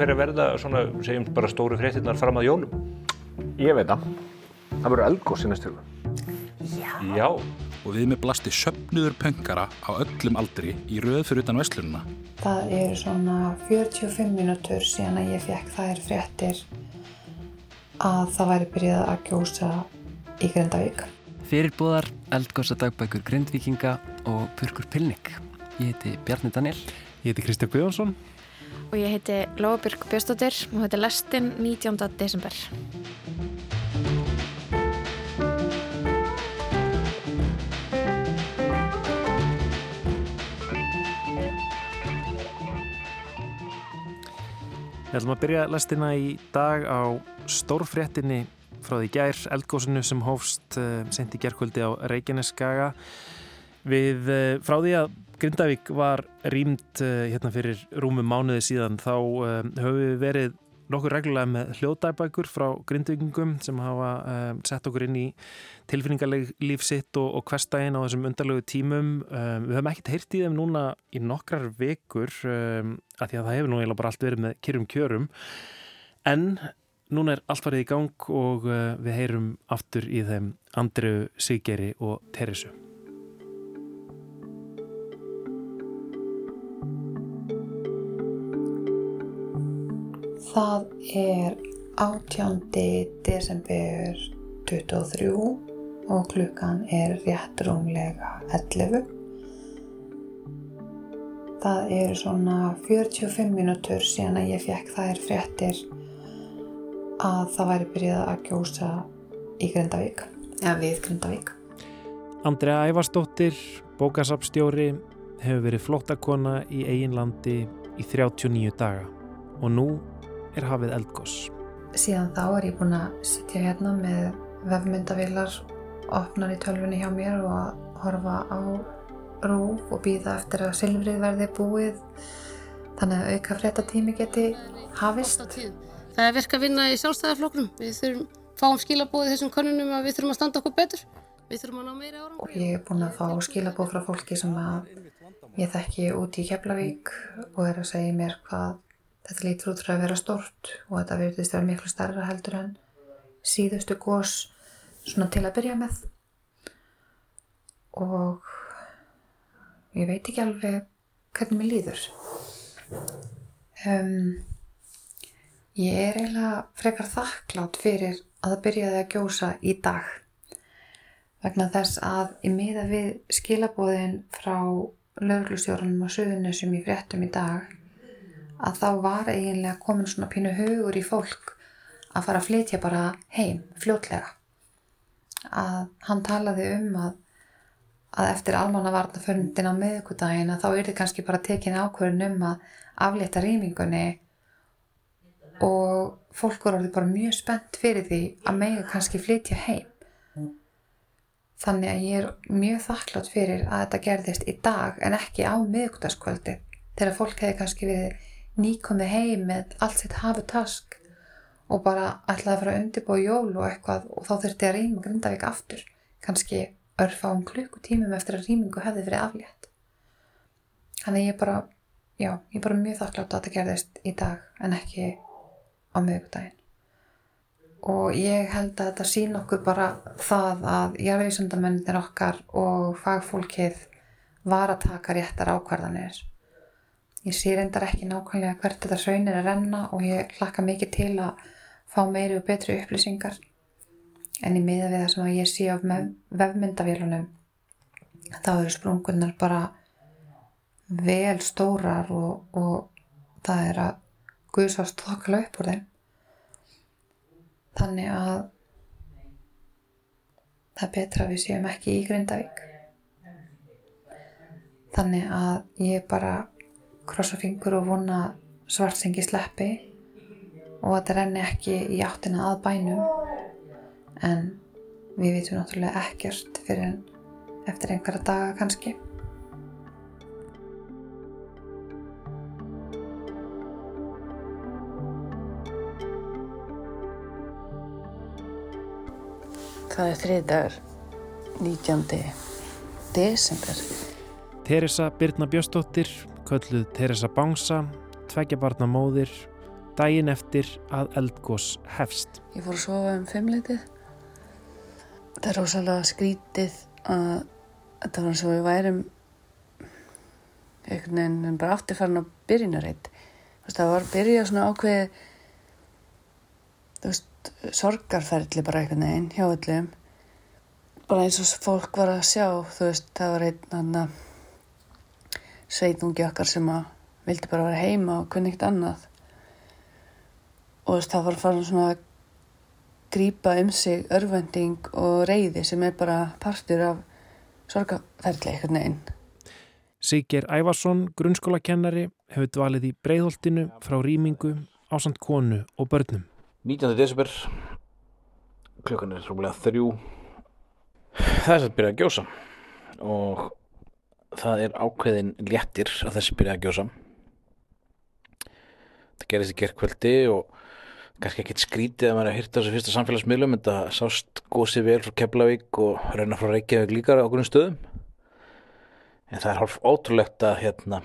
hver er verða svona, segjum bara stóru fréttinnar fram að jólum? Ég veit það. Það verður eldgóðs í næstu Já. Já. Og við með blasti söpnuður pöngara á öllum aldri í röð fyrir utan vestlununa. Það eru svona 45 mínútur síðan að ég fekk þær fréttir að það væri byrjað að gjósa í Grindavík. Fyrirbúðar, eldgósa dagbækur Grindvíkinga og Purkur Pilnik. Ég heiti Bjarni Daniel. Ég heiti Kristján Guðjónsson. Og ég heiti Lóabjörg Björnstóttir og þetta er lestinn 19. desember. Við ætlum að byrja lestina í dag á stórfréttinni frá því gær eldgósinu sem hófst sent í gerkvöldi á Reykjaneskaga við uh, frá því að Grindavík var rýmt uh, hérna fyrir rúmum mánuði síðan þá höfum við verið nokkur reglulega með hljóðdærbækur frá grindvíkingum sem hafa um, sett okkur inn í tilfinningarleg lífsitt og, og hverstægin á þessum undarlegu tímum. Um, við höfum ekkert heyrt í þeim núna í nokkrar vekur um, að því að það hefur nú eiginlega bara allt verið með kyrrum kjörum en núna er allt farið í gang og uh, við heyrum aftur í þeim Andreu, Sigeri og Teresu. Það er 18. desember 23 og klukkan er rétt rúmlega 11. Það eru svona 45 mínútur síðan að ég fekk þær fréttir að það væri byrjað að gjósa í Grindavík, eða við Grindavík. Andrea Ævarsdóttir, bókasapstjóri, hefur verið flottakona í eiginlandi í 39 daga og nú er hafið eldgós. Síðan þá er ég búin að sitja hérna með vefmyndavillar opnar í tölfunni hjá mér og að horfa á rúf og býða eftir að silfrið verði búið þannig að auka fréttatími geti hafist. Það er verk að vinna í sjálfstæðarfloknum. Við þurfum fáum skilabóði þessum konunum að við þurfum að standa okkur betur. Við þurfum að ná meira ára. Og ég er búin að fá skilabóð frá fólki sem að ég þekki út í Keflavík og er að segja mér hvað Þetta lítur út frá að vera stort og þetta verðist vera miklu starra heldur en síðustu gós svona til að byrja með og ég veit ekki alveg hvernig mér líður. Um, ég er eiginlega frekar þakklátt fyrir að það byrjaði að gjósa í dag vegna þess að í miða við skilabóðin frá löglusjórnum og suðunessum í fréttum í dag að þá var eiginlega komin svona pínu hugur í fólk að fara að flytja bara heim fljótlega. Að hann talaði um að að eftir almannavarnaförndin á meðugudagin að þá er þið kannski bara tekin ákverðin um að aflétta rýmingunni og fólk voru orðið bara mjög spennt fyrir því að mega kannski flytja heim. Þannig að ég er mjög þakklátt fyrir að þetta gerðist í dag en ekki á meðugudagskvöldi þegar fólk hefði kannski verið nýkomið heim með allt sitt hafu task og bara ætlaði að fara að undirbúa jól og eitthvað og þá þurfti að rýma Grindavík aftur. Kannski örfa um klukkutímum eftir að rýmingu hefði verið aflétt. Þannig ég bara já, ég bara mjög þakklátt að þetta gerðist í dag en ekki á mögudaginn og ég held að þetta sín okkur bara það að jarðvísundamennir okkar og fagfólkið var að taka réttar ákvarðanir Ég sé reyndar ekki nákvæmlega hvert þetta hraun er að renna og ég hlakka mikið til að fá meiri og betri upplýsingar. En í miða við það sem ég sé af vefmyndavélunum þá eru sprungunar bara vel stórar og, og það er að guðsast þokkala upp úr þeim. Þannig að það er betra að við séum ekki í Grindavík. Þannig að ég bara krossa fingur og vona svartsengi sleppi og að það renni ekki í áttina að bænum en við vitum náttúrulega ekkert fyrir en eftir einhverja daga kannski. Það er þriðdagur 19. desember. Teresa Birna Bjöstóttir kölluð Teresa Bangsa, tveggjabarna móðir, daginn eftir að eldgós hefst. Ég fór að sofa um fimmleitið. Það er rosalega skrítið að þetta var eins og við værum einhvern veginn bara aftur farin að byrjunarreitt. Það var að byrja svona ákveð veist, sorgarferðli bara einhvern veginn hjá öllum. Bara eins og fólk var að sjá, þú veist, það var einn annan sveitungi okkar sem að vildi bara vera heima og kunni eitt annað og þess, það var farin svona að grýpa um sig örvending og reyði sem er bara partur af sorgaferðli eitthvað neginn. Sigur Ævarsson, grunnskólakennari, hefur dvalið í breyðholtinu frá rýmingu, ásand konu og börnum. 19. desember, klukkan er rúmlega þrjú, það er að byrja að gjósa og það er ákveðin léttir að þessi byrja að gjósa. Það gerist í gerðkvöldi og kannski ekkert skrítið að maður er að hýrta þessu fyrsta samfélagsmiðlum en það sást gósið vel frá Keflavík og reyna frá Reykjavík líka á okkurum stöðum. En það er hálf ótrúlegt að hérna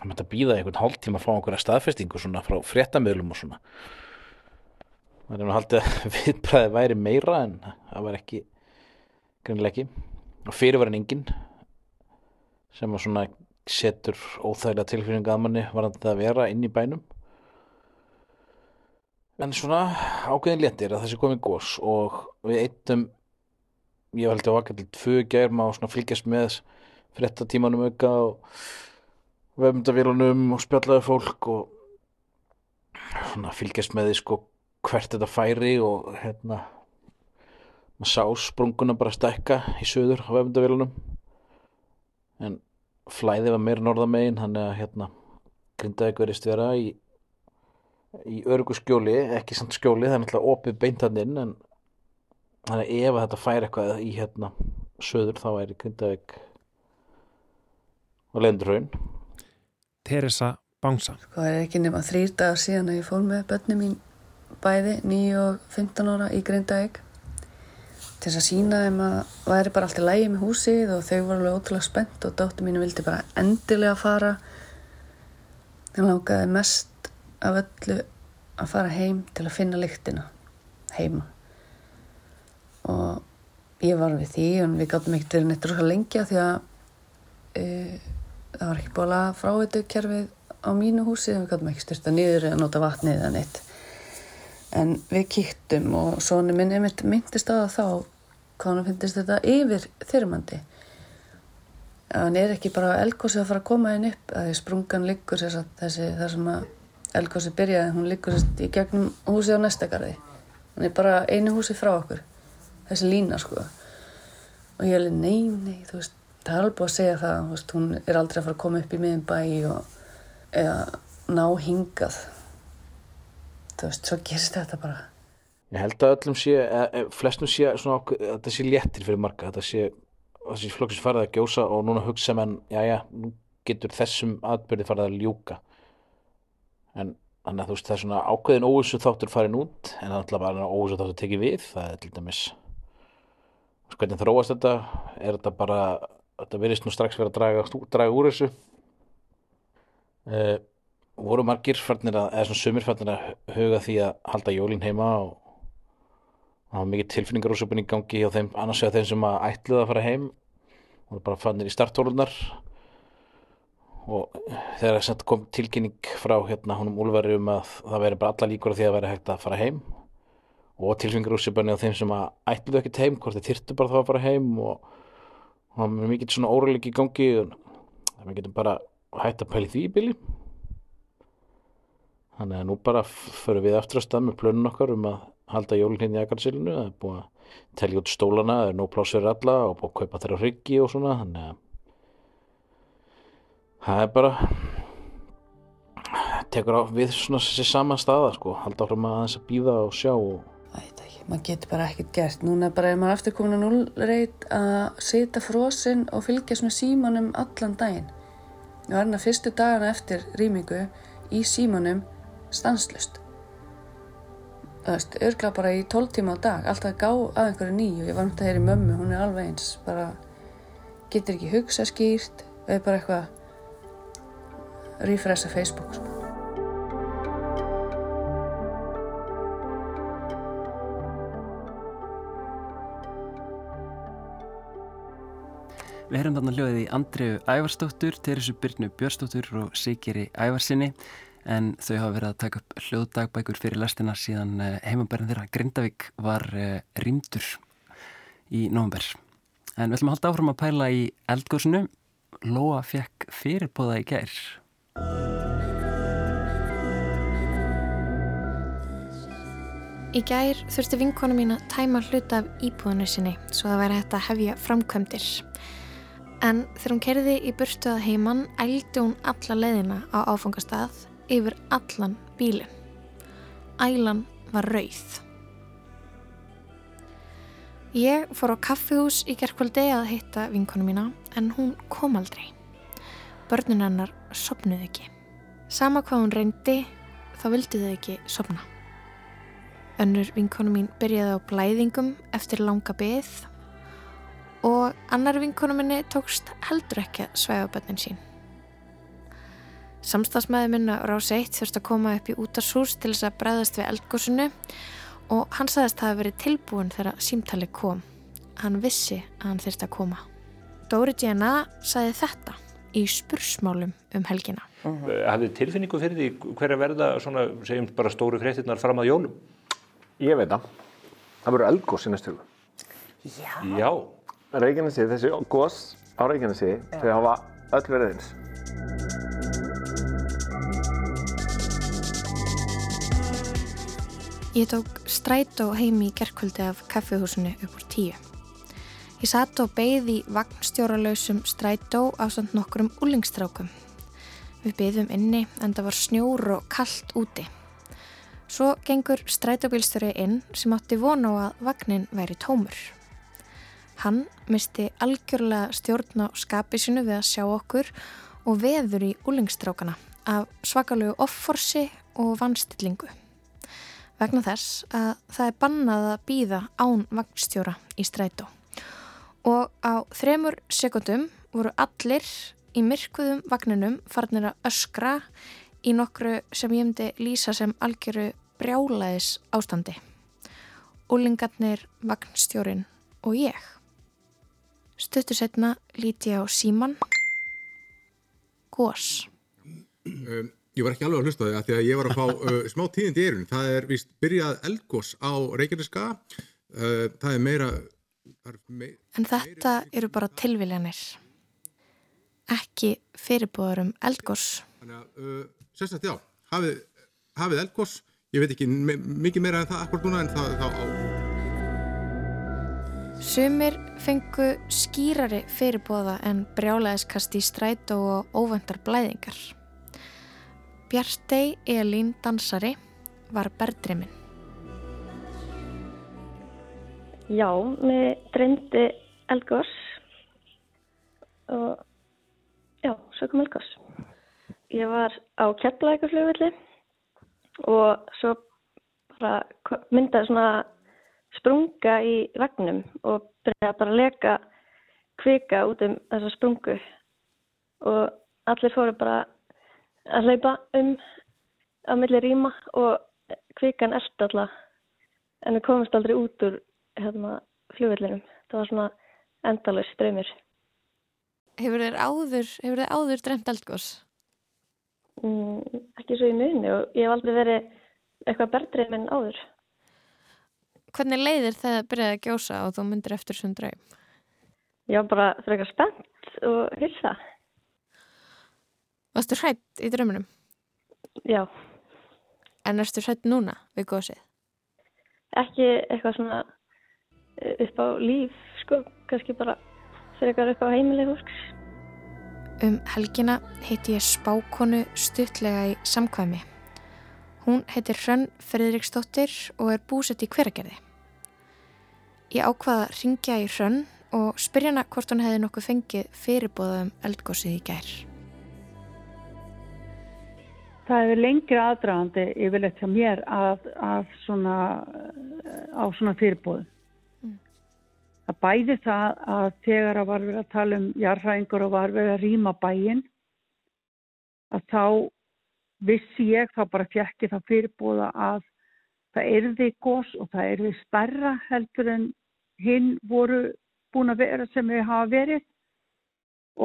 að maður býða einhvern hálf tíma að fá einhverja staðfestingu svona frá fréttamiðlum og svona. Það er að viðbræði væri meira en það var ekki og fyrir var en engin sem var svona setur óþægilega tilfýringa að manni var að vera inn í bænum. En svona ákveðin léttir að þessi komið gós og við eittum ég held að vaka til tvö germ á svona fylgjast með frettatímanum auka og vefndavélunum og spjallaði fólk og svona fylgjast með því sko hvert þetta færi og hérna maður sá sprunguna bara stekka í söður á vefndavélunum en flæði var meira norðamegin hann er að hérna grindaði hverjast vera í í örgu skjóli, ekki samt skjóli það er náttúrulega opið beintanninn en þannig að ef þetta fær eitthvað í hérna söður þá er í Grindavík og Lendurhaun Teresa Bangsa. Sko það er ekki nema þrýr dagar síðan að ég fór með börnum mín bæði 9 og 15 ára í Grindavík til þess að sína þeim að væri bara allt í lægi með húsið og þau voru alveg ótrúlega spennt og dóttur mínu vildi bara endilega fara. Þannig langaði mest af öllu að fara heim til að finna lyktina heima. Og ég var við því og við gáttum ekkert verið neitt rosa lengja því að e, það var ekki búin að fráveitu kerfið á mínu húsi og við gáttum ekki styrta niður eða nota vatnið eða neitt. En við kýttum og svona minn myndist á það þá hann finnist þetta yfir þyrmandi. Hann er ekki bara elgósið að fara að koma inn upp? Að því sprungan liggur þessi þar sem að eldgósi byrjaði, hún liggur í gegnum húsið á næstakarði hún er bara einu húsi frá okkur. Þessi lína sko. Og ég hefði, nei, nei, þú veist það er alveg búin að segja það, veist, hún er aldrei að fara að koma upp í miðin bæ og eða ná hingað. Þú veist, svo gerist þetta bara Ég held að öllum sé, eða, flestum sé svona þetta sé léttir fyrir marga þetta sé, þessi flokksins farið að gjósa og núna hugsa menn, já já, nú getur þessum atbyrði farið að ljúka. En þannig að þú veist það er svona ákveðin óvissu þáttur farin út en það er alltaf bara óvissu þáttur tekið við það er til dæmis hvernig þróast þetta? Er þetta bara þetta verðist nú strax verið að draga, draga úr þessu? Uh, voru margir farnir að eða svona sumir farnir að huga því að halda jólín heima og það var mikið tilfinningarúsöpun í gangi hjá þeim annars vegar þeim sem að ætluða að fara heim. Og bara farnir í starthólunar og þegar það kom tilkynning frá hérna húnum Úlfari um að það veri bara alla líkur því að veri hægt að fara heim. Og úrsipöni á þeim sem að ætluðu ekkert heim, hvort þeir þyrtu bara þá að fara heim. Og það var mikið svona óruleik í gangi. Það við getum bara hægt að pæli því í bíli þannig að nú bara förum við aftur að stað með plönun okkar um að halda hérna í Akarsilinu það er búið að telja út stólana það er nóg pláss fyrir alla og búið að kaupa þeirra hryggi og svona þannig að það er bara tekur á við svona þessi sama staða sko, halda áfram að þess að býða og sjá og maður getur bara ekkert gert. Núna bara er maður aftur komin að núlreit að setja frosinn og fylgjast með símanum allan daginn. Og verna fyrstu dagana eftir rýmingu í símanum stanslust örgla bara í 12 tíma á dag alltaf að gá að einhverju nýju ég var um þetta hér í mömmu, hún er alveg eins bara getur ekki hugsa skýrt eða bara eitthvað refresha Facebook sko. Við heyrum þarna hljóðið í Andriðu Ævarstóttur, Teresu Byrnu Björnstóttur og Sigeri Ævarsinni en þau hafa verið að taka upp hljóðdagbækur fyrir lastina síðan eh, heimabærin þeirra Grindavík var uh, rýmdur í nógumber. En við ætlum að halda áfram að pæla í eldgóðsunu. Lóa fekk fyrirbóða í gær. Í gær þurfti vinkona mín að tæma hluta af íbúðinu sinni svo það væri hægt að hefja framkvæmdir. En þegar hún kerði í burtu að heimann ældi hún alla leiðina á áfangastað yfir allan bílinn. Ælan var rauð. Ég fór á kaffihús í gerðkvöldi að hitta vinkonu mína en hún kom aldrei. Börnun hennar sopnuði ekki. Sama hvað hún reyndi þá vildi þau ekki sopna. Önnur vinkonu mín byrjaði á blæðingum eftir langa byggð og annar vinkonu minni tókst heldur ekki að svæfa bönnin sín. Samstagsmaður minna Rás 1 þurfti að koma upp í útarsús til þess að bregðast við eldgósunu og hann sagðist að það hefði verið tilbúin þegar símtali kom. Hann vissi að hann þurfti að koma. Dóri Djena sagði þetta í spursmálum um helgina. Hafið tilfinningu fyrir því hverja verða svona, segjum bara stóru fréttinnar fram að jólum? Ég veit það. Það verður eldgós í næstu hugu. Já. Já. Reykjanesi, þessi gós á Reykjanesi, þau hafa öll verið eins. Ég tók strætó heimi í gerkvöldi af kaffihúsinu upp úr tíu. Ég satt og beigði vagnstjóralausum strætó á samt nokkrum úlingstrákum. Við beigðum inni en það var snjór og kallt úti. Svo gengur strætóbílstöri inn sem átti von á að vagnin væri tómur. Hann misti algjörlega stjórn á skapi sinu við að sjá okkur og veður í úlingstrákana af svakalögu offorsi og vannstillingu. Vegna þess að það er bannað að býða án vagnstjóra í strætó. Og á þremur sekundum voru allir í myrkvuðum vagninum farnir að öskra í nokkru sem ég hefndi lýsa sem algjöru brjálaðis ástandi. Úlingarnir, vagnstjórin og ég. Stuttur setna líti ég á síman. Gós. Um, ég var ekki alveg að hlusta það því að ég var að fá uh, smá tíðindi í erun. Það er vist byrjað eldgós á Reykjaneska. Uh, það er meira... Það er meira en þetta eru bara tilviljanir. Ekki fyrirbúður um eldgós. Þannig að, uh, sérstaklega já, hafið, hafið eldgós. Ég veit ekki me mikið meira en það akkur núna en það, það á... Sumir fengu skýrari fyrirbóða en brjálæðiskast í strætó og óvendar blæðingar. Bjartei Elín dansari var berðriminn. Já, mig dreymdi Elgós og já, svo kom Elgós. Ég var á Keflækaflugvilli og svo bara myndaði svona sprunga í vagnum og byrjaði bara að leka kvika út um þessa sprungu og allir fóru bara að hlaupa um á milli rýma og kvikan eldi alltaf en við komumst aldrei út úr hérna, fljóðvillinum. Það var svona endalus streymir. Hefur þér áður, hefur þér áður dreymt eldgós? Mm, ekki svo í muni og ég hef aldrei verið eitthvað berðdreym en áður. Hvernig leiðir það að byrjaði að gjósa og þú myndir eftir svon draum? Var bara frekar spennt og hilsa. Varstu hrætt í draumunum? Já. En erstu hrætt núna við gósið? Ekki eitthvað svona upp á líf, sko, kannski bara frekar upp á heimileg fólks. Um helgina heiti ég spákonu stuttlega í samkvæmi. Hún heitir Hrönn Fredriksdóttir og er búsett í hveragerði. Ég ákvaða að ringja í Hrönn og spyrja hana hvort hún hefði nokkuð fengið fyrirbóðum eldgósið í gær. Það hefur lengri aðdragandi yfirleitt hjá mér að, að svona, á svona fyrirbóðum. Mm. Það bæði það að þegar að var verið að tala um jarðræðingur og var verið að rýma bæinn að þá vissi ég þá bara fjekki það fyrirbóða að það erði gós og það erði starra heldur en hinn voru búin að vera sem við hafa verið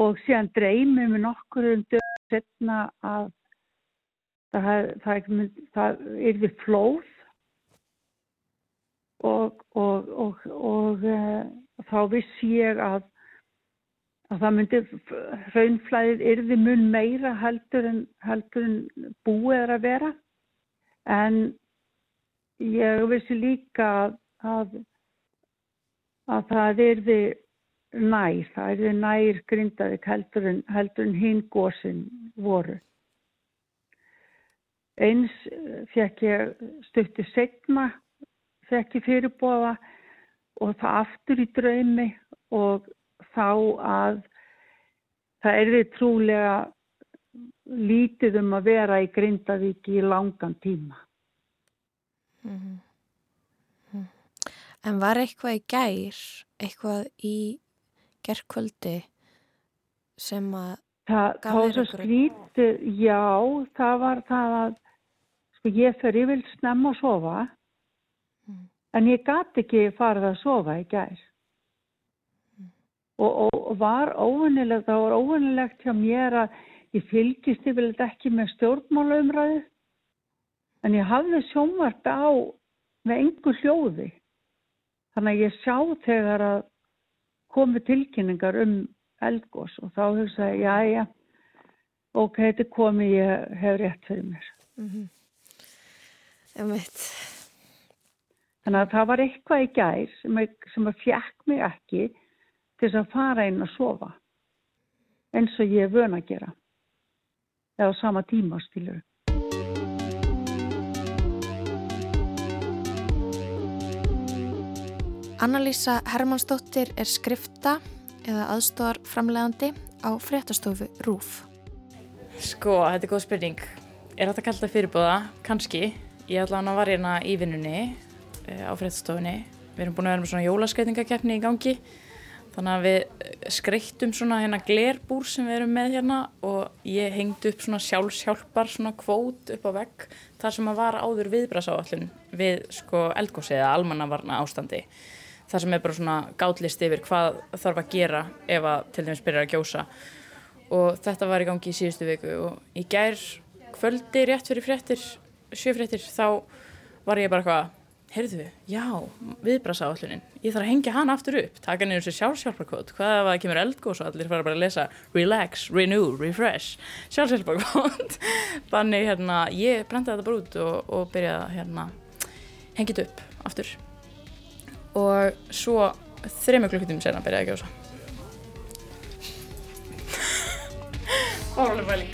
og síðan dreymið mér nokkur um dögum setna að það, það, það, það yrði flóð og, og, og, og e, þá vissi ég að, að það myndi raunflæðið yrði mun meira heldur en, heldur en búið er að vera en ég vissi líka að, að, að það yrði nær, það yrði nær grindaðik heldur en, en hinn gósin voru. Eins fekk ég stutti segna, fekk ég fyrirbóða og það aftur í draumi og þá að það erði trúlega lítið um að vera í Grindavík í langan tíma. Mm -hmm. En var eitthvað í gær, eitthvað í gerðkvöldi sem að Þa, það var svo skrítið, já, það var það að, sko ég fer yfir snemma að sofa, mm. en ég gæti ekki farið að sofa í gær. Mm. Og, og, og var óvinnilegt, það var óvinnilegt hjá mér að ég fylgist yfirlega ekki með stjórnmálaumræðu, en ég hafði sjónvart á með engu hljóði. Þannig að ég sjá þegar að komi tilkynningar um eldgós og þá hugsaði ég, já, já, ok, þetta komi, ég hef rétt fyrir mér. Mm -hmm. Þannig að það var eitthvað í gær sem að, sem að fjekk mig ekki til þess að fara inn að sofa eins og ég er vön að gera. Eða á sama tíma, skilur. Annalísa Hermannsdóttir er skrifta eða aðstóðar framlegandi á fréttastofu RÚF. Sko, þetta er góð spurning. Er þetta kallt að fyrirbúða? Kanski. Ég ætla hann að var hérna í vinnunni uh, á fréttastofunni. Við erum búin að vera með svona jólaskreitingakeppni í gangi. Þannig að við skreittum svona hérna glerbúr sem við erum með hérna og ég hengdi upp svona sjálfsjálpar svona kvót upp á vegg þar sem að var áður viðbrasáallun við sko eldgósið eða almannavarna ástandi þar sem er bara svona gátlist yfir hvað þarf að gera ef að til dæmis byrjar að gjósa. Og þetta var í gangi í síðustu viku og í gær kvöldi rétt fyrir fréttir, sjöfréttir þá var ég bara hvað heyrðu, já, viðbrasáallunin ég þarf að hengja hann aftur upp, taka niður sér sjálfsjálfarkvot, hvað ef það kemur eldgós og allir fara bara að lesa relax, renew, refresh. Sjálfsjálfarkvot þannig hérna, ég brenda þetta bara út og, og byrjaði hérna hengið upp aftur og svo þrejum klukkutum sena byrjaði að gjósa. Óralega fæling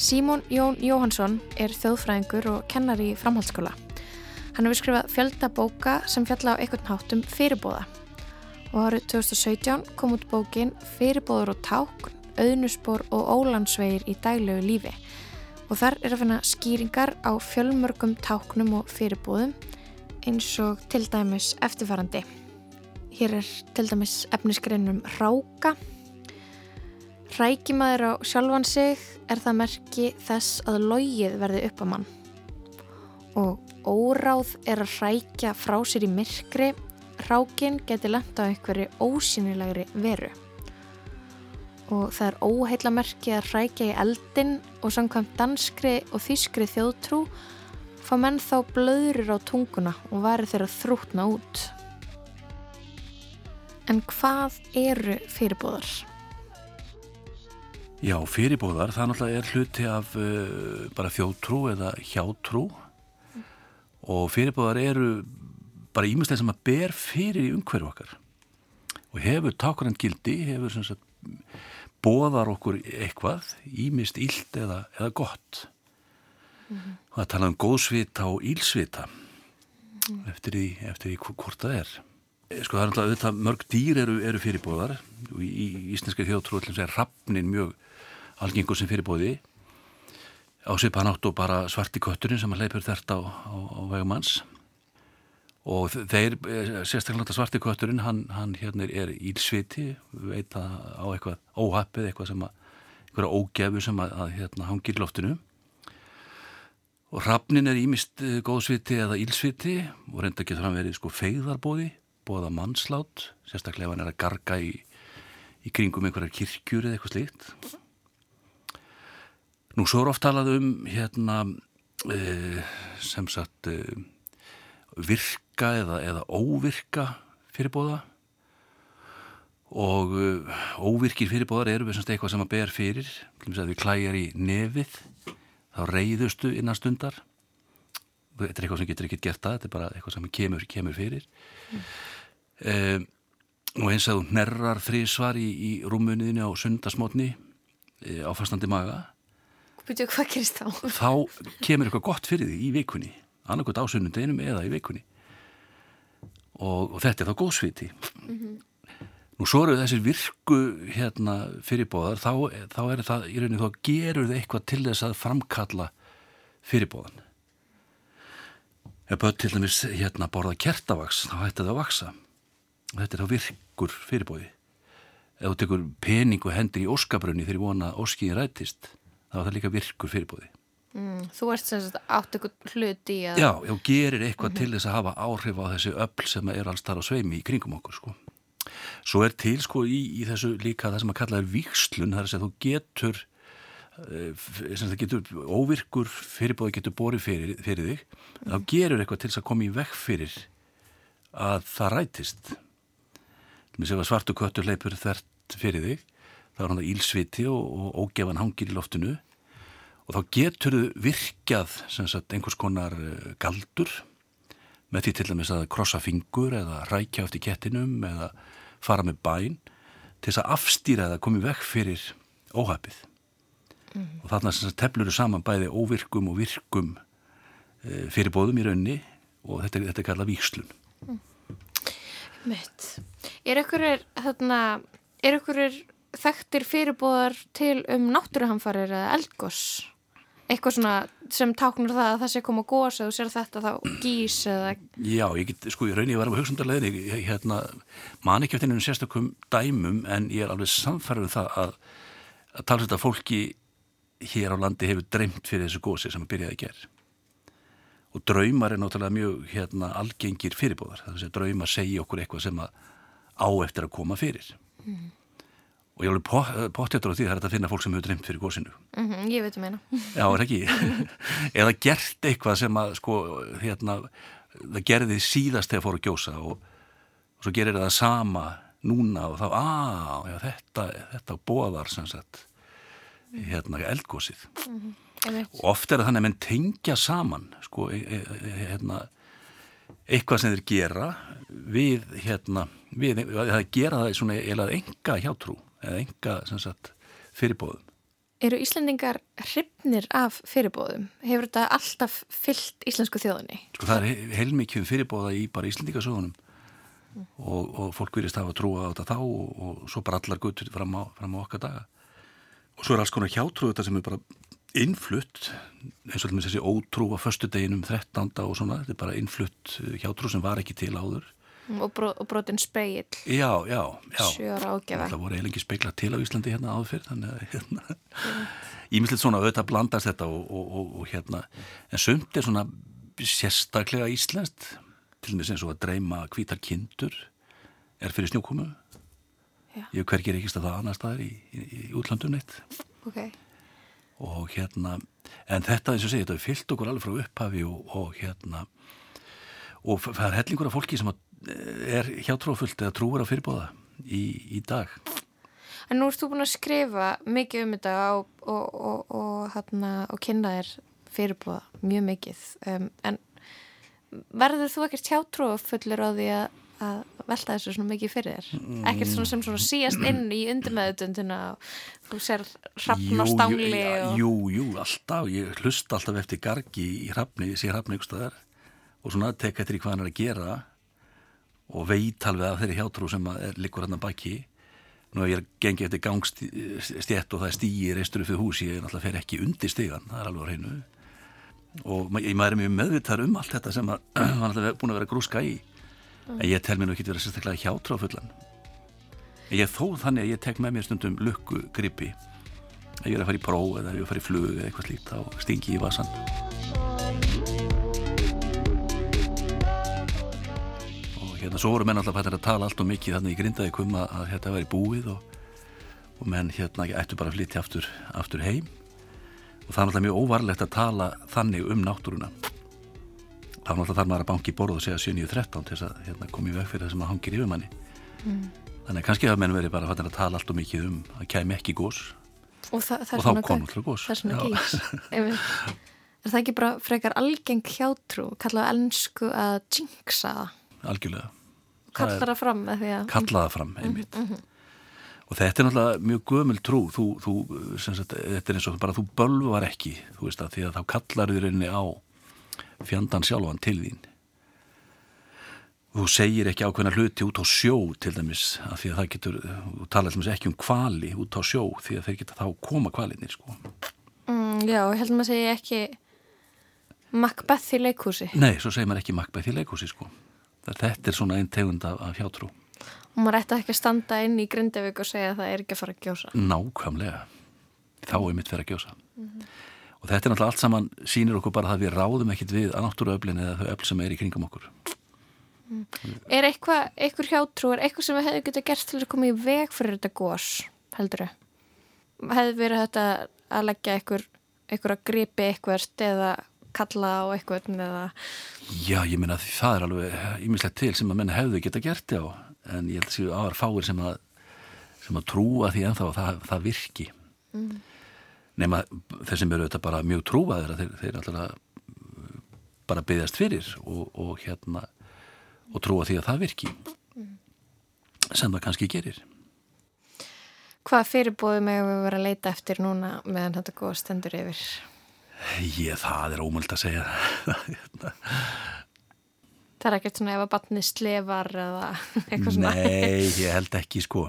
Símón Jón Jóhansson er þjóðfræðingur og kennar í framhaldsskóla. Hann hefur skrifað fjölda bóka sem fjalla á einhvern hátum fyrirbóða og árið 2017 kom út bókin Fyrirbóður og tákn auðnuspor og ólandsvegir í daglegu lífi og þar er að finna skýringar á fjölmörgum táknum og fyrirbúðum eins og til dæmis eftirfarandi. Hér er til dæmis efnisgreinum ráka. Rækimaður á sjálfan sig er það merki þess að logið verði upp að mann. Og óráð er að rækja frá sér í myrkri, rákin geti lenda á einhverju ósynilegri veru og það er óheitlamerki að hrækja í eldin og samkvæmt danskri og þýskri þjóðtrú fá menn þá blöðurir á tunguna og varir þeirra þrútna út. En hvað eru fyrirbóðar? Já, fyrirbóðar, það náttúrulega er hluti af uh, bara þjóðtrú eða hjátrú mm. og fyrirbóðar eru bara ímestlega sem að ber fyrir í umhverju okkar og hefur takurinn gildi, hefur sem sagt bóðar okkur eitthvað, ímist íld eða, eða gott. Mm -hmm. Það tala um góðsvita og ílsvita mm -hmm. eftir því, eftir því hvort það er. Eh, sko það er alltaf auðvitað mörg dýr eru, eru fyrirbóðar í, í íslenska þjóðtrúðlum er rafnin mjög algengur sem fyrirbóði á svipa nátt og bara svarti kötturinn sem að leipur þert á, á, á vegumanns og þeir, eh, sérstaklega svarti kvöturinn, hann, hann hérna er ílsviti, veit að á eitthvað óhappið, eitthvað sem að eitthvað ógefu sem að, að hérna hangir loftinu. Og hrafnin er ímist eh, góðsviti eða ílsviti og reynda getur hann verið sko feigðarbóði bóða mannslát sérstaklega ef hann er að garga í, í kringum einhverjar kirkjur eða eitthvað slíkt. Nú svo er oft talað um hérna e, sem sagt virka eða, eða óvirka fyrirbóða og uh, óvirkir fyrirbóðar eru semst eitthvað sem að ber fyrir. Við klæjar í nefið þá reyðustu innan stundar. Þetta er eitthvað sem getur ekkert gert að þetta er bara eitthvað sem kemur, kemur fyrir. Mm. um, og eins að þú nerrar þrísvar í, í rúmuniðinu á sundasmotni e, á fastandi maga. Býtu, hvað gerist þá? þá kemur eitthvað gott fyrir því í vikunni annarkot á sunnundeginum eða í vikunni og, og þetta er þá góðsviti mm -hmm. Nú svo eru þessir virku hérna, fyrirbóðar, þá, þá er það í rauninni þá gerur þau eitthvað til þess að framkalla fyrirbóðan. Ef börn til dæmis hérna borða kertavaks, þá hætti það að vaksa. Þetta er þá virkur fyrirbóði. Ef þú tekur pening og hendur í óskabrunni þegar vona óskiðin rætist, þá er það líka virkur fyrirbóði. Mm, þú ert sem sagt átt eitthvað hlut í að... Já, já, gerir eitthvað mm -hmm. til þess að hafa áhrif á þessi öll sem er alls þar á sveimi í kringum okkur, sko. Svo er til sko í, í þessu líka það sem að kalla er vikslun, það er að þú getur eh, það getur óvirkur fyrirbóði getur borið fyrir, fyrir þig mm. þá gerur eitthvað til þess að koma í vekk fyrir að það rætist svartu köttur leipur þert fyrir þig þá er hann að ílsviti og, og ógefan hangir í loftinu og þá getur þau virkjað sagt, einhvers konar eh, galdur með því til dæmis að krossa fingur eða rækja eftir kettinum eða fara með bæn til þess að afstýra eða komið vekk fyrir óhafið mm. og þarna sem teflur saman bæði óvirkum og virkum e, fyrir bóðum í raunni og þetta, þetta er kallað vikslun mm. Mitt Er ykkur þarna er ykkur er þekktir fyrirbóðar til um náttúruhamfarir eða eldgoss eitthvað svona sem táknur það að það sé koma gós eða þú sér þetta þá gís eða... Já, ég get, sko, ég raunir að vera á hugsundarleginni, ég hérna man ekki eftir einhvern sérstökum dæmum en ég er alveg samfærið um það að að tala þetta fólki hér á landi hefur dreymt fyrir þessu gósi sem að byrjaði að gera og draumar er náttúrulega mjög hérna algengir fyrirbóðar, það er að draumar segja okkur eitthvað sem að á eftir að koma fyrir. Mm og ég alveg pottetur á því það er að finna fólk sem hefur dreymt fyrir góðsynu mm -hmm, ég veit um eina. Já, er ekki? Eða gert eitthvað sem að sko, hérna, það gerði síðast þegar fór að gjósa og, og svo gerir það sama núna og þá, já, þetta þetta bóðar sem sagt hérna, eldgósið mm -hmm, og oft er það þannig að menn tengja saman sko, e, e, e, hérna eitthvað sem þeir gera við, hérna við, það gera það í svona eilað enga hjátrú eða enga sagt, fyrirbóðum. Eru Íslandingar hrifnir af fyrirbóðum? Hefur þetta alltaf fyllt íslensku þjóðinni? Sko það er heilmikið fyrirbóða í bara Íslandingasögunum mm. og, og fólk virðist hafa trúa á þetta þá og, og svo bara allar guttur fram fram á okkar daga. Og svo er alls konar hjátrú þetta sem er bara innflutt eins og þessi ótrú á förstu deginum 13. og svona, þetta er bara innflutt hjátrú sem var ekki til áður og, brot, og brotin speill já, já, já. Það voru eiginlega speikla til á Íslandi hérna áður fyrr þannig að hérna ímyndilegt svona auðvitað blandast þetta og, og, og hérna. En sumt er svona sérstaklega íslenskt til og með sem svo að dreyma hvítar kindur er fyrir snjókumu já. ég hvergir ekki stað það annar staðar í, í, í útlandun eitt ok. Og hérna en þetta eins og segja, þetta fyllt okkur alveg frá upphafi og hérna. Og það er hellingur af fólki sem að er hjátrófullt eða trúur á fyrirbóða í, í dag. En nú erst þú búin að skrifa mikið um þetta og, og, og, og hérna, kynna þér fyrirbóða mjög mikið um, en verður þú ekkert hjátrófullur á því að, að velta þessu svona mikið fyrir þér? Mm. Ekkert svona sem svona síast inn í undirmeðutundina og þú ser hrappn á stangli jú, og... Jú, jú, alltaf, ég hlust alltaf eftir gargi í hrappni, ég sé hrappni ykkur staðar og svona tekka eftir hvað hann er að gera og veit alveg að þeirri hjátrú sem er líkur hann að baki. Nú ef ég er gengið eftir gangstjett og það er stýgir reistur upp fyrir hús ég er náttúrulega fer ekki undir stígan, það er alveg á hreinu. Og ég maður er mjög meðvitað um allt þetta sem hann alltaf búin að vera grúska í. En ég tel mér nú ekki að vera sérstaklega hjátrú á fullan. En ég þó þannig að ég tek með mér stundum lukku gripi. Ef ég er að fara í próf eða ef ég er að fara í flug eða eitthvað slíkt þá stingi í vasan hérna svo voru menn alltaf hættir að tala allt og mikið þannig í grindaði kum að, að þetta væri búið og, og menn hérna ættu bara að flytja aftur, aftur heim. Og það er alltaf mjög óvarlegt að tala þannig um náttúruna. Þá er alltaf þar maður að banki borð og segja 7.13 til þess að hérna, koma í veg fyrir það sem að hangir yfir manni. Mm. þannig að kannski hafa menn verið bara hættir að tala allt og mikið um að kæmi ekki gós Og, þa Og þá náttúrulega gos. Það er er það ekki bara frekar algeng hjátrú, kallað á ennsku að jinxa það? Algjörlega Kallar er- það fram að... kalla það fram, einmitt Mm -hmm. og þetta er náttúrulega mjög gömul trú þú, þú, sagt, þetta er eins og bara þú bölvar ekki, þú veist að því að þá kallar þið rauninni á fjandan sjálfan til þín þú segir ekki ákveðna hluti út á sjó til dæmis, af því að það getur þú til dæmis ekki um kvali út á sjó því að þeir geta þá koma kvalinir sko. Mm, já, ég held að maður segja ekki Macbeth í leikhúsi. nei, svo segir maður ekki Macbeth í leikhúsi sko. Þetta er svona einn tegund af, af hjátrú. Og maður ætti ekki að standa inn í Grindavík og segja að það er ekki að fara að gjósa. nákvæmlega. Þá er mitt fyrir að gjósa. Og þetta er náttúrulega allt saman sýnir okkur bara að við ráðum ekkit við að náttúruöflin eða þau öfl sem er í kringum okkur. Er eitthvað, eitthvað hjátrú, er eitthvað sem við hefðum getað gert til að koma í veg fyrir þetta gós, heldur þau? Hefði verið þetta að leggja eitthvað, að gripi eitthvað eða kalla á eitthvað eða... Já, ég meina því það er alveg ímislegt til sem að menn hefðu geta gert það á en ég held að séu áhar fáir sem að sem að trúa því ennþá að það, það virki. Mm. nema þeir sem eru þetta bara mjög trúaðir að þeir, þeir alltaf bara byggðast fyrir og, og hérna og trúa því að það virki. Sem það kannski gerir. Hvað fyrirbóðum hefur við verið að leita eftir núna meðan þetta gós stendur yfir? Ég, það er ómöld að segja. Það er ekkert svona ef að batni slefar eða eitthvað svona. Nei, ég held ekki sko.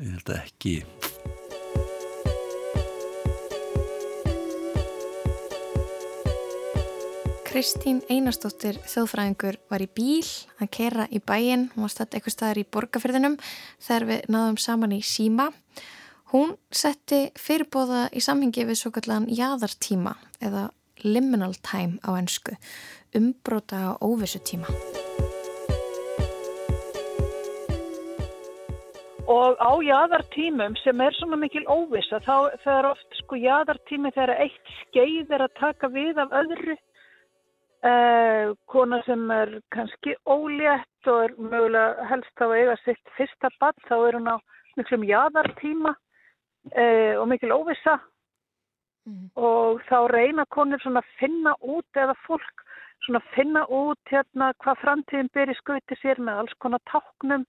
Ég held ekki. Kristín Einarstóttir þjóðfræðingur var í bíl. Að kera í bæinn, hún var stætt eitthvað staðar í borgarfyrðinum þegar við náðum saman í síma. Hún setti fyrirbóða í samhengi við svo kallan jaðartíma eða liminal time á ennsku, umbróta á óvissu tíma. Og á jaðartímum sem er svona mikil óvissa, þá er oft sko jaðartími þegar eitt skeið er að taka við af öðru. Eh, kona sem er kannski ólétt og er mögulega helst þá að eiga sitt fyrsta bann, þá er hún á miklum jaðartíma eh, og mikil óvissa. Og þá reyna konur svona að finna út eða fólk svona að finna út hérna hvað framtíðin í skauti sér með alls konar táknum.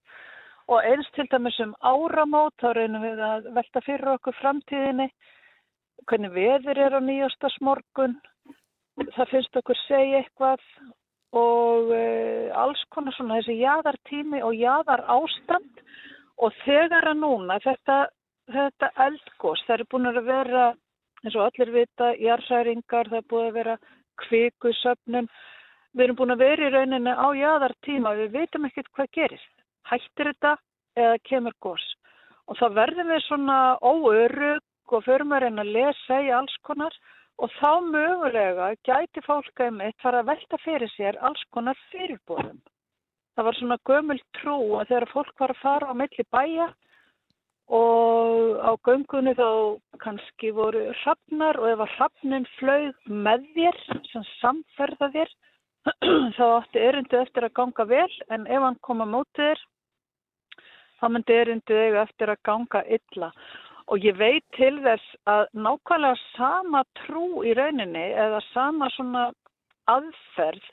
Og eins til dæmis um áramót þá reynum við að velta fyrir okkur framtíðinni. Hvernig veður er á nýjastas morgun það finnst okkur segja eitthvað. Og uh, alls konar svona þessi jaðartími og jaðar ástand og þegar að núna þetta, þetta eldgós það eru búin að vera eins og allir vita jarðsæringar, það er búin að vera kvikusöfnun. Við erum búin að vera í rauninni á jaðartíma við veitum ekkert hvað gerist hættir þetta eða kemur gós og þá verðum við svona óörug og förum að reyna að lesa í alls konar og þá mögulega gæti fólk einmitt fara að velta fyrir sér alls konar fyrirbúðum. Það var svona gömul trú að þegar fólk var að fara á milli bæja og á göngunni þá kannski voru hrafnar og ef að hrafnin flög með þér, sem samferða þér, þá átti erindu eftir að ganga vel en ef hann kom að móti þér, þá myndi erindu eftir að ganga illa. Og ég veit til þess að nákvæmlega sama trú í rauninni eða sama svona aðferð.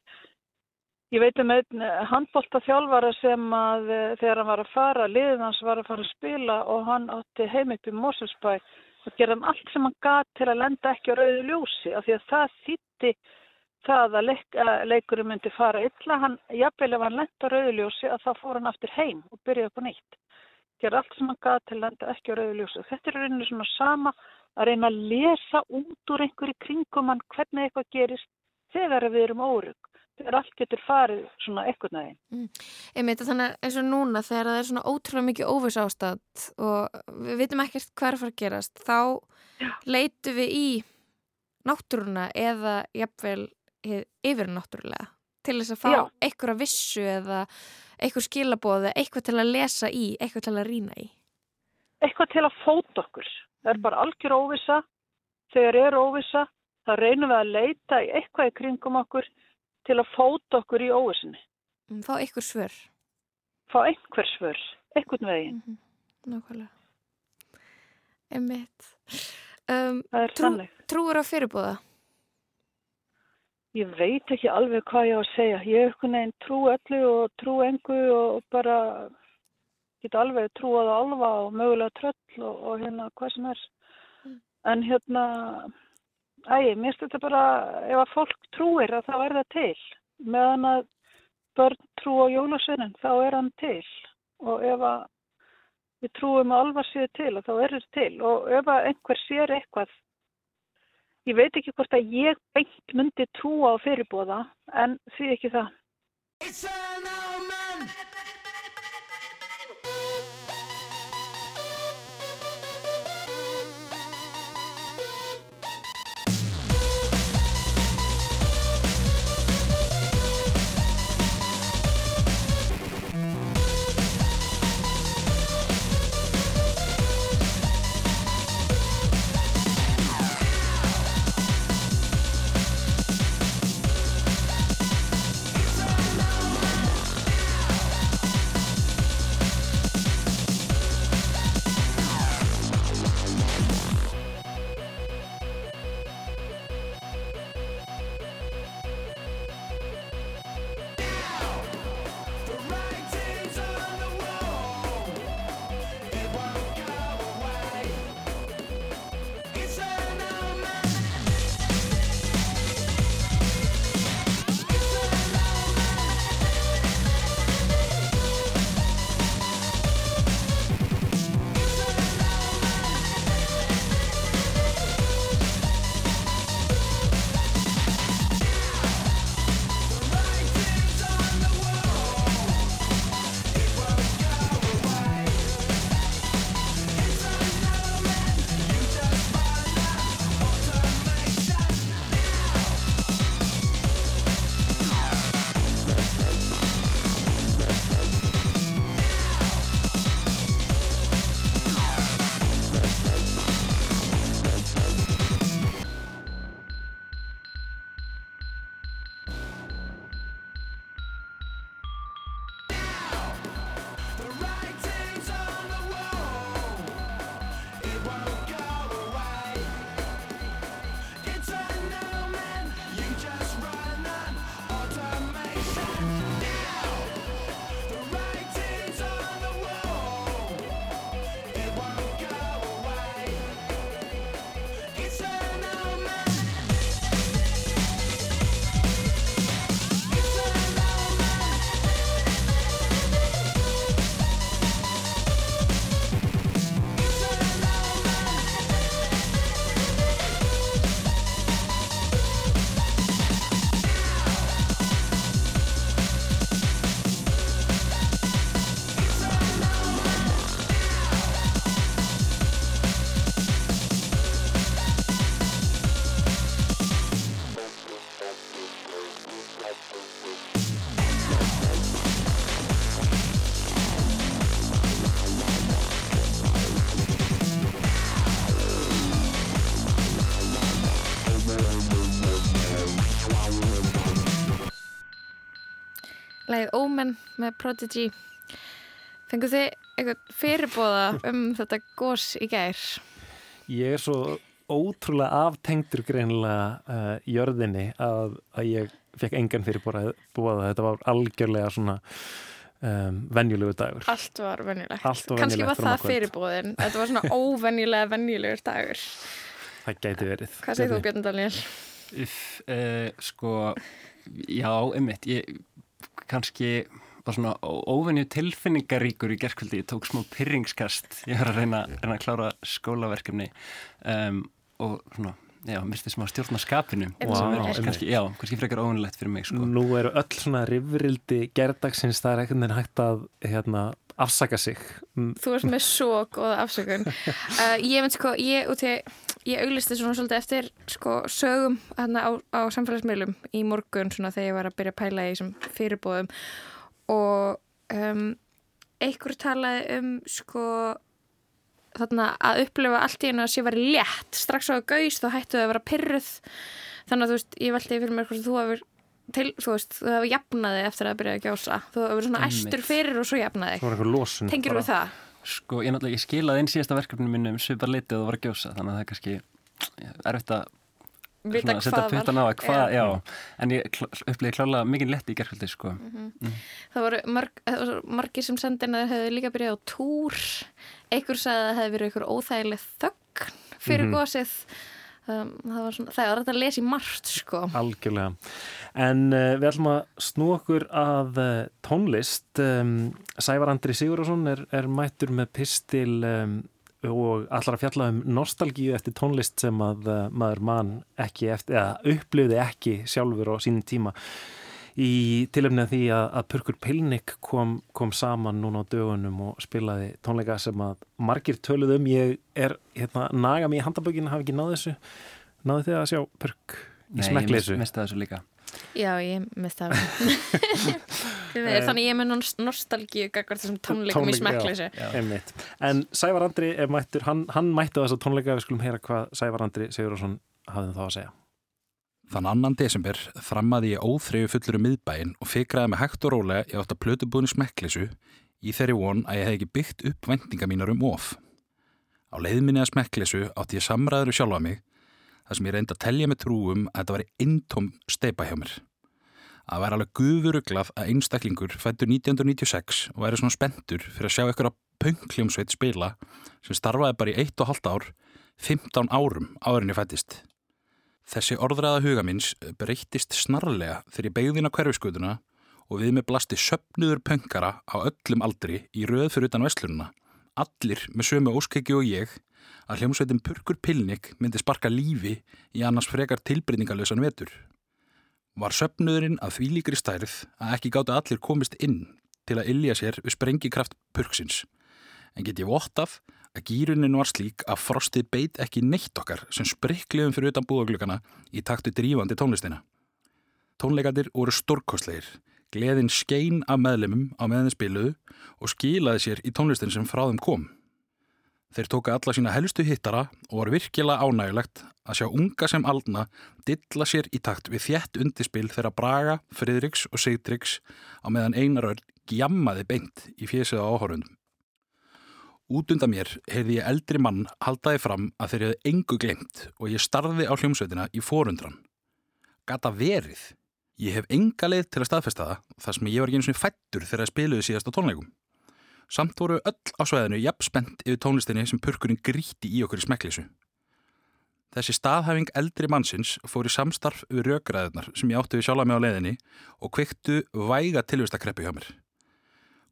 Ég veit um einn handbólta þjálfara sem að eh, þegar hann var að fara, liðið hans var að fara að spila og hann átti heim upp í Moselsbæ og gerðum allt sem hann gat til að lenda ekki á rauðu ljósi af því að það þýtti það að, leik, að leikurinn myndi fara illa. Hann, jafnvel ef hann lenda á rauðu ljósi að þá fór hann aftur heim og byrjaði upp á nýtt gera allt sem hann gaf til að lenda ekki á rauðu ljósi. Þetta er rauninni svona sama að reyna að lesa út úr einhverju kringum hann hvernig eitthvað gerist þegar við erum órug. Þegar allt getur farið svona eitthvað næðin. Mm. Einmitt, þannig eins og núna þegar það er svona ótrúlega mikið óviss ástand og við vitum ekkert er að gerast, þá leitum við í náttúruna eða jafnvel yfir náttúrulega. til þess að fá Já. eitthvað vissu eða eitthvað skilabóð eitthvað til að lesa í, eitthvað til að rýna í. eitthvað til að fóta okkur. Það er bara algjör óvissa. Þegar er óvissa, þá reynum við að leita í eitthvað í kringum okkur til að fóta okkur í óvissinni. Mm, Fá eitthvað svör. Fá einhver svör, einhvern veginn. Nákvæmlega. Emmitt. Um, Það er trú, þannig. trúur á fyrirbúða? Ég veit ekki alveg hvað ég á að segja. Ég er einhvern veginn trú öllu og trú engu og bara get alveg trúað á alfa og mögulega tröll og, og hérna hvað sem er. En hérna, æg, mér finnst þetta bara, ef að fólk trúir að það til. Meðan að börn trú á jólasveinin, þá er hann til. Og ef að við trúum að alfa séu til, að þá er það til. Og ef að einhver sér eitthvað Ég veit ekki hvort að ég beint myndi trúa á fyrirbóða, en því ekki það. Með Prodigy. Fengu þið eitthvað fyrirbóða um þetta gós í gær? Ég er svo ótrúlega aftengtur greinilega uh, jörðinni að, að ég fekk engan fyrir bóða þetta var algjörlega svona um, venjulegu dagur Allt var venjulegt. Allt var venjulegt var fram á það fyrirbóðin. Þetta var svona óvenjulega venjulegur dagur. það gæti verið Hvað segir þú Björn Daniel? Uff, uh, sko, já, einmitt, ég kannski var svona óvenju tilfinningaríkur í gerkvöldi, ég tók smá pyrringskast, ég var að reyna, reyna að klára skólaverkefni um, og svona, já, misti smá stjórn á skapinu, Vá, sem er einmitt. kannski, já, kannski frekar óvennilegt fyrir mig, sko. Nú eru öll svona rifrildi gerdagsins, það er ekkert hægt að hérna, afsaka sig Mm, Þú ert með svo góða afsökun. Uh, ég veit sko, ég út í, ég auglisti svona svolítið eftir sko sögum hérna á, á samfélagsmiðlum í morgun svona þegar ég var að byrja að pæla í þessum fyrirbóðum og um, einhver talaði um sko þarna að upplifa allt í hennu að sé verið létt. Strax á að gauðs þá hættu þau að vera pyrruð þannig að þú veist, ég veldi fyrir mér hvort þú hefur til, þú veist, þú hefur jafnaði eftir að byrja að gjósa, þú hefur svona Einmitt. æstur fyrir og svo jafnaði. Það Tengir við það? Sko, ég náttúrulega, ég skilaði inn síðasta verkefni mínu um svipar litið og það var að gjósa, þannig að það er kannski erfitt að svona setja puttan á að hvað, Já. já, en ég kl upplýði klálega mikið letti í gerðkvöldi, sko. Mm. Það voru marg, það voru margir sem sendin að þeir hefðu líka byrjað á túr einhver sagði að það hefði verið einhver óþægileg þögn fyrir Mhm. gósið um, það var svona, það var þetta að lesa í margt sko. Algjörlega. En uh, við ætlum að snú okkur að uh, tónlist. Um, Sævar Andri Sigurðarsson er, er mættur með pistil um, og allar að fjalla um nostalgíu eftir tónlist sem að uh, maður mann ekki eftir, eða upplöði ekki sjálfur á sínum tíma í tilöfnið því að, að Purkur Pilnik kom, kom saman núna á dögunum og spilaði tónleika sem að margir töluð um. Ég er hérna, naga mig í handabökinu, hafi ekki náð þessu. Náðu þið að sjá Purk í Nei, smekkleysu? ég mis- mistaði þessu líka. Já, ég mista það þannig ég er með nos- nostalgíu gagvar þessum tónleikum í smekkleysu Einmitt. En Sævar Andri er mættur, hann, hann mætti á þess að tónleika, við skulum heyra hvað Sævar Andri Sigurðarsson hafði þá að segja. Þann annan desember þrammaði ég óþreyju fullur um miðbæinn og fikraði með hægt og rólega ég átt að plötubúðinu smekklisu í þeirri von að ég hef ekki byggt upp vendinga mínar um of. Á leiðminni að smekklisu átti ég samræður sjálfa mig þar sem ég reyndi að telja með trúum að þetta var eintóm steipa hjá mér. Að vera alveg gufuruglað að einstaklingur fættur 1996 og væri svona spenntur fyrir að sjá ykkur að pöngljómsveit spila sem starfaði bara í eitt og halvt ár, 15 árum áðurinn ég fættist. Þessi orðræða huga minns breyttist snarlega þegar ég beigði inn á hverfiskutuna og við með blasti söpnuður pöngara á öllum aldri í röð fyrir utan vestlununa. Allir með sömu óskeki og ég að hljómsveitin Purkur Pilnik myndi sparka lífi í annars frekar tilbreyningalösan vetur. Var söpnuðurinn að því líkri stærð að ekki gáti allir komist inn til að illja sér við sprengikraft Purksins. En get ég vott af að gýrunin var slík að frostið beit ekki neitt okkar sem sprikliðum fyrir utan búðaglugana í taktu drífandi tónlistina. Tónleikandir voru stórkostlegir, gleðin skein af meðlemum á meðan þeir spiluðu og skilaði sér í tónlistin sem frá þeim kom. Þeir tóka alla sína helstu hittara og var virkilega ánægulegt að sjá unga sem aldna dilla sér í takt við þjætt undirspil þeirra Braga, Friðriks og Sigtriks á meðan einaröld gjammaði beint í fésið á áhörundum. Út undan mér heyrði ég eldri mann haldaði fram að þeir hefði engu glemt og ég starði á hljómsveitina í forundran. Gata verið. Ég hef enga leið til að staðfesta það þar sem ég var ekki eins og fættur þegar ég spiluði síðast á tónleikum. Samt voru öll á sveðinu jafn spennt yfir tónlistinni sem purkurinn gríti í okkur í smekklísu. Þessi staðhæfing eldri mannsins fór í samstarf við rökgræðunar sem ég átti við sjálfa mig á leiðinni og kveiktu væga tilvistakreppi hjá mér.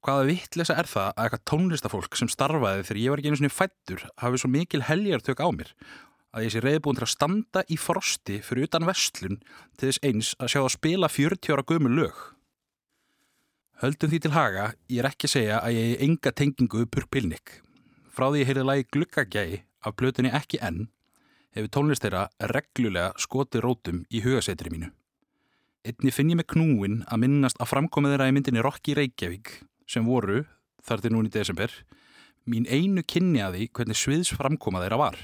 Hvaða vittlesa er það að eitthvað tónlistafólk sem starfaði þegar ég var ekki einu svona fættur hafi svo mikil heljartök á mér að ég sé reyðbúin til að standa í frosti fyrir utan vestlun til þess eins að sjá að spila 40 ára gömu lög. Höldum því til haga, ég er ekki að segja að ég er enga tengingu upp purpilnik. Frá því ég heyrði lagi glukkagæi af blötunni ekki enn hefur tónlist þeirra reglulega skoti rótum í hugasetri mínu. Einni finn ég með knúin að minnast að framkomið þeirra í myndinni Rocky Reykjavík sem voru, þar til núni í desember, mín einu kynni að því hvernig sviðs framkoma þeirra var.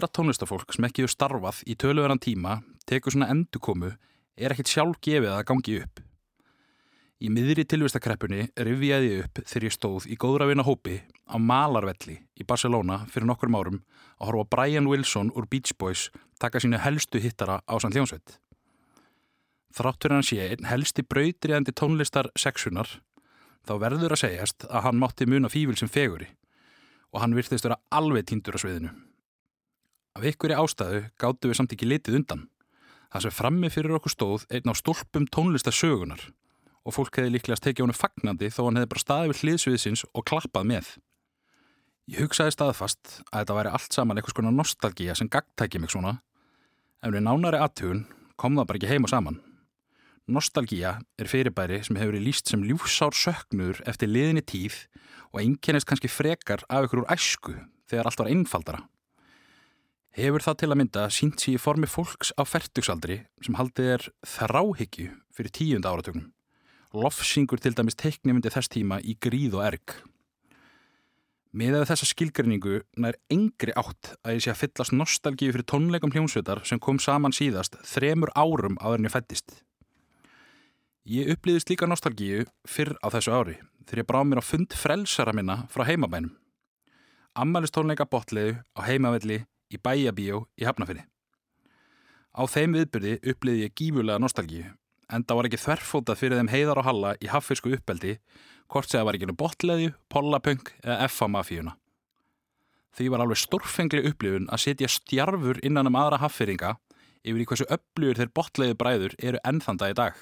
Þegar eldra tónlistafólk sem ekki hefur starfað í töluverðan tíma tekur svona endurkomu er ekkit sjálf gefið að gangi upp. Í miðri tilvistakreppunni rifjaði ég upp þegar ég stóð í góðravina hópi á Malarvelli í Barcelona fyrir nokkur árum að horfa Brian Wilson úr Beach Boys taka sínu helstu hittara á Sann Ljónsveit. Þráttur hann sé einn helsti brautriðandi tónlistar sexunar þá verður að segjast að hann mátti muna fífil sem feguri og hann virtist vera alveg týndur á sviðinu. Af ykkur í ástæðu gáttu við samt ekki litið undan. Það sem frammi fyrir okkur stóð einn á stólpum tónlistarsögunar og fólk hefði líklegast tekið honum fagnandi þó hann hefði bara staðið við hliðsviðsins og klappað með. Ég hugsaði staðfast að þetta væri allt saman eitthvað svona nostalgíja sem gagtækja mig svona en við nánari aðtugun kom það bara ekki heima saman. Nostalgíja er fyrirbæri sem hefur verið líst sem ljúfsár söknuður eftir liðinni tíð og einkennist kannski frekar af ykkur úr æsku þegar allt var einfaldara. Hefur það til að mynda sínt sér í formi fólks á færtugsaldri sem haldið er þráhyggju fyrir tíunda áratögnum. Lofsingur til dæmis teiknimyndi þess tíma í gríð og erg. Með þessa skilgrinningu nær engri átt að ég sé að fyllast nostalgíu fyrir tónleikum hljómsveitar sem kom saman síðast þremur árum en ég fættist. Ég upplýðist líka nostalgíu fyrr á þessu ári þegar ég bráð mér á fund frelsara minna frá heimabænum. Ammælistónleika botliðu á heimavelli í bæjabíjó í Hafnafyrri. Á þeim viðbyrði upplýði ég gífulega nostalgíu en það var ekki þverfótað fyrir þeim heiðar og halla í haffirsku uppeldi hvort segða var ekki nú botleðju, pollapöng eða FA-mafíuna. Því var alveg stórfengli upplifun að setja stjarfur innan um aðra haffyringa yfir í hversu upplifur þeir botleðu bræður eru ennþanda í dag.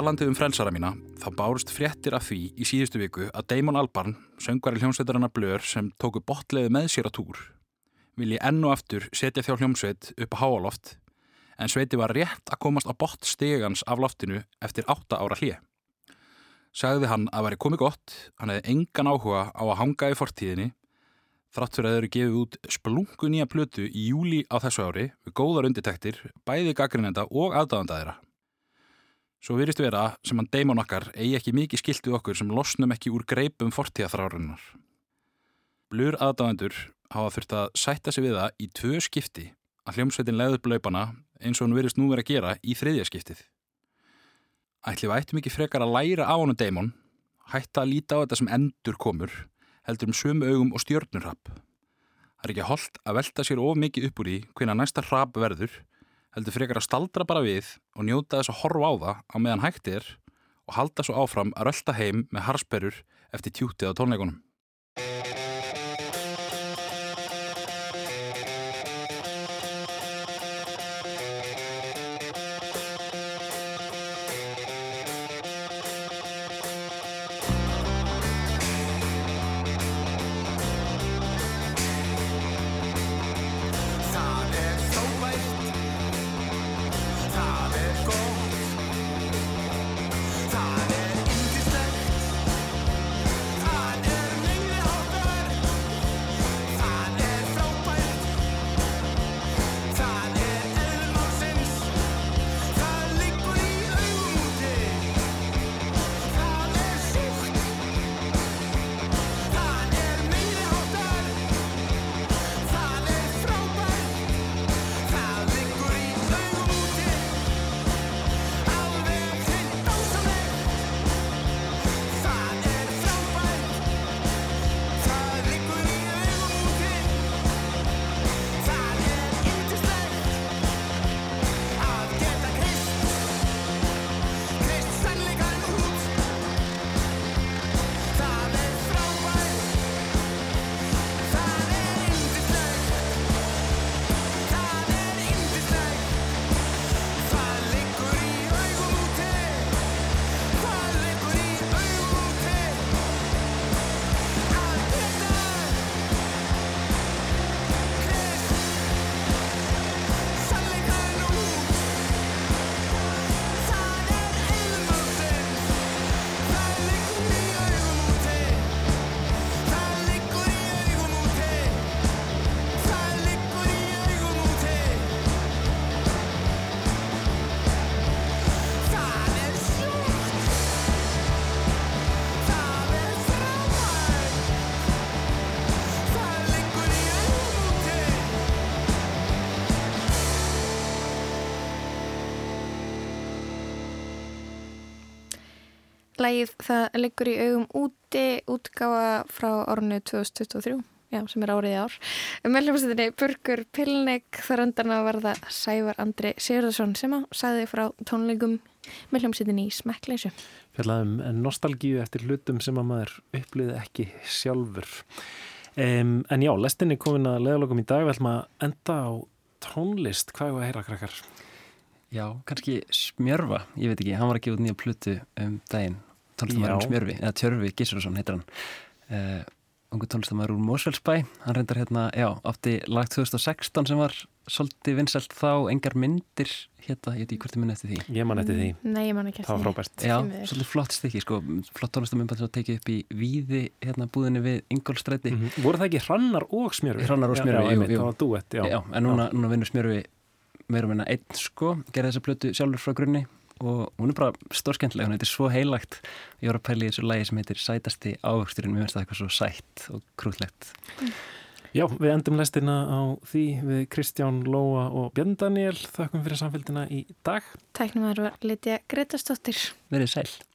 Talandi um frelsara mína, þá bárust fréttir af því í síðustu viku að Damon Albarn, söngvari hljómsveitarana Blur sem tóku botleði með sér að túr, vilji enn og aftur setja þjá hljómsveit upp á háaloft, en sveiti var rétt að komast á bott stegans af loftinu eftir átta ára hlið. Sagði hann að veri komið gott, hann hefði engan áhuga á að hanga í fortíðinni, þrátt fyrir að þeir eru gefið út splungu nýja plötu í júli á þessu ári við góðar undirtektir, bæði gaggrinenda og aðdáðandaðira. Svo virðist vera sem hann Damon okkar eigi ekki mikið skiltið okkur sem losnum ekki úr greipum fortíðaþrárunar. Blur aðdáðendur hafa þurft að sætta sig við það í tvö skipti að hljómsveitin leiði upp laupana eins og hann virðist nú verið að gera í þriðja skiptið. Ætli við ættum ekki frekar að læra á hann Damon, hætta að líta á þetta sem endur komur, heldur um sömu augum og stjörnurrapp. Það er ekki holdt að velta sér of mikið upp úr í hvena næsta rapp verður, heldur frekar að staldra bara við og njóta þess að horfa á það á meðan hægt er og halda svo áfram að rölda heim með harsperur eftir tjútið á tónleikunum. Lægið það liggur í augum úti útgáfa frá árinu 2023 já, sem er árið í ár. Meðlumstinni Burgur Pilnik þar undan að verða Sævar Andri Sigurðarsson sem að sagði frá tónleikum. Meðlumstinni í smekkleysu fjallaðum nostalgíu eftir hlutum sem að maður upplýði ekki sjálfur. Um, en já, lestinni komin að leðalokum í dag. Við ætlum að enda á tónlist. Hvað er að heyra krakkar? Já, kannski Smjörfa, ég veit ekki, hann var að gefa út nýja plötu um daginn, tónlistamæður Já. Smjörfi, eða Tjörfi Gísurarsson heitir hann, uh, ungu tónlistamæður úr Mósfellsbæ, hann reyndar hérna, já, átti lag 2016 sem var svolítið vinsælt þá, engar myndir, hérna, ég veit ekki hvort ég minna eftir því. Ég man eftir því. Nei, ég man ekki eftir Það var því. frábært. Já, svolítið flott stykki, sko, flott tónlistamæður sem tekið upp í Víði, hérna, búðinni við Ingolstræti. Mhm. Voru það ekki Hrannar og Smjörfi? Hrannar og Já, Smjörfi, já, jú, einmitt, jú. það var duett, já. en núna, núna vinnur Smjörfi meira minna einn, sko, gerði þessa plötu sjálfur frá grunni og hún er bara stórskendlega, hún heitir svo heilagt. Ég var að pæla í þessu lægi sem heitir Sætasti ávöxturinn, mér finnst það eitthvað svo sætt og krútlegt. Já, við endum lestina á því við Kristján Lóa og Björn Daniel þakkum fyrir samfélgina í dag. Tæknum að vera litja Gretastóttir Verið sæl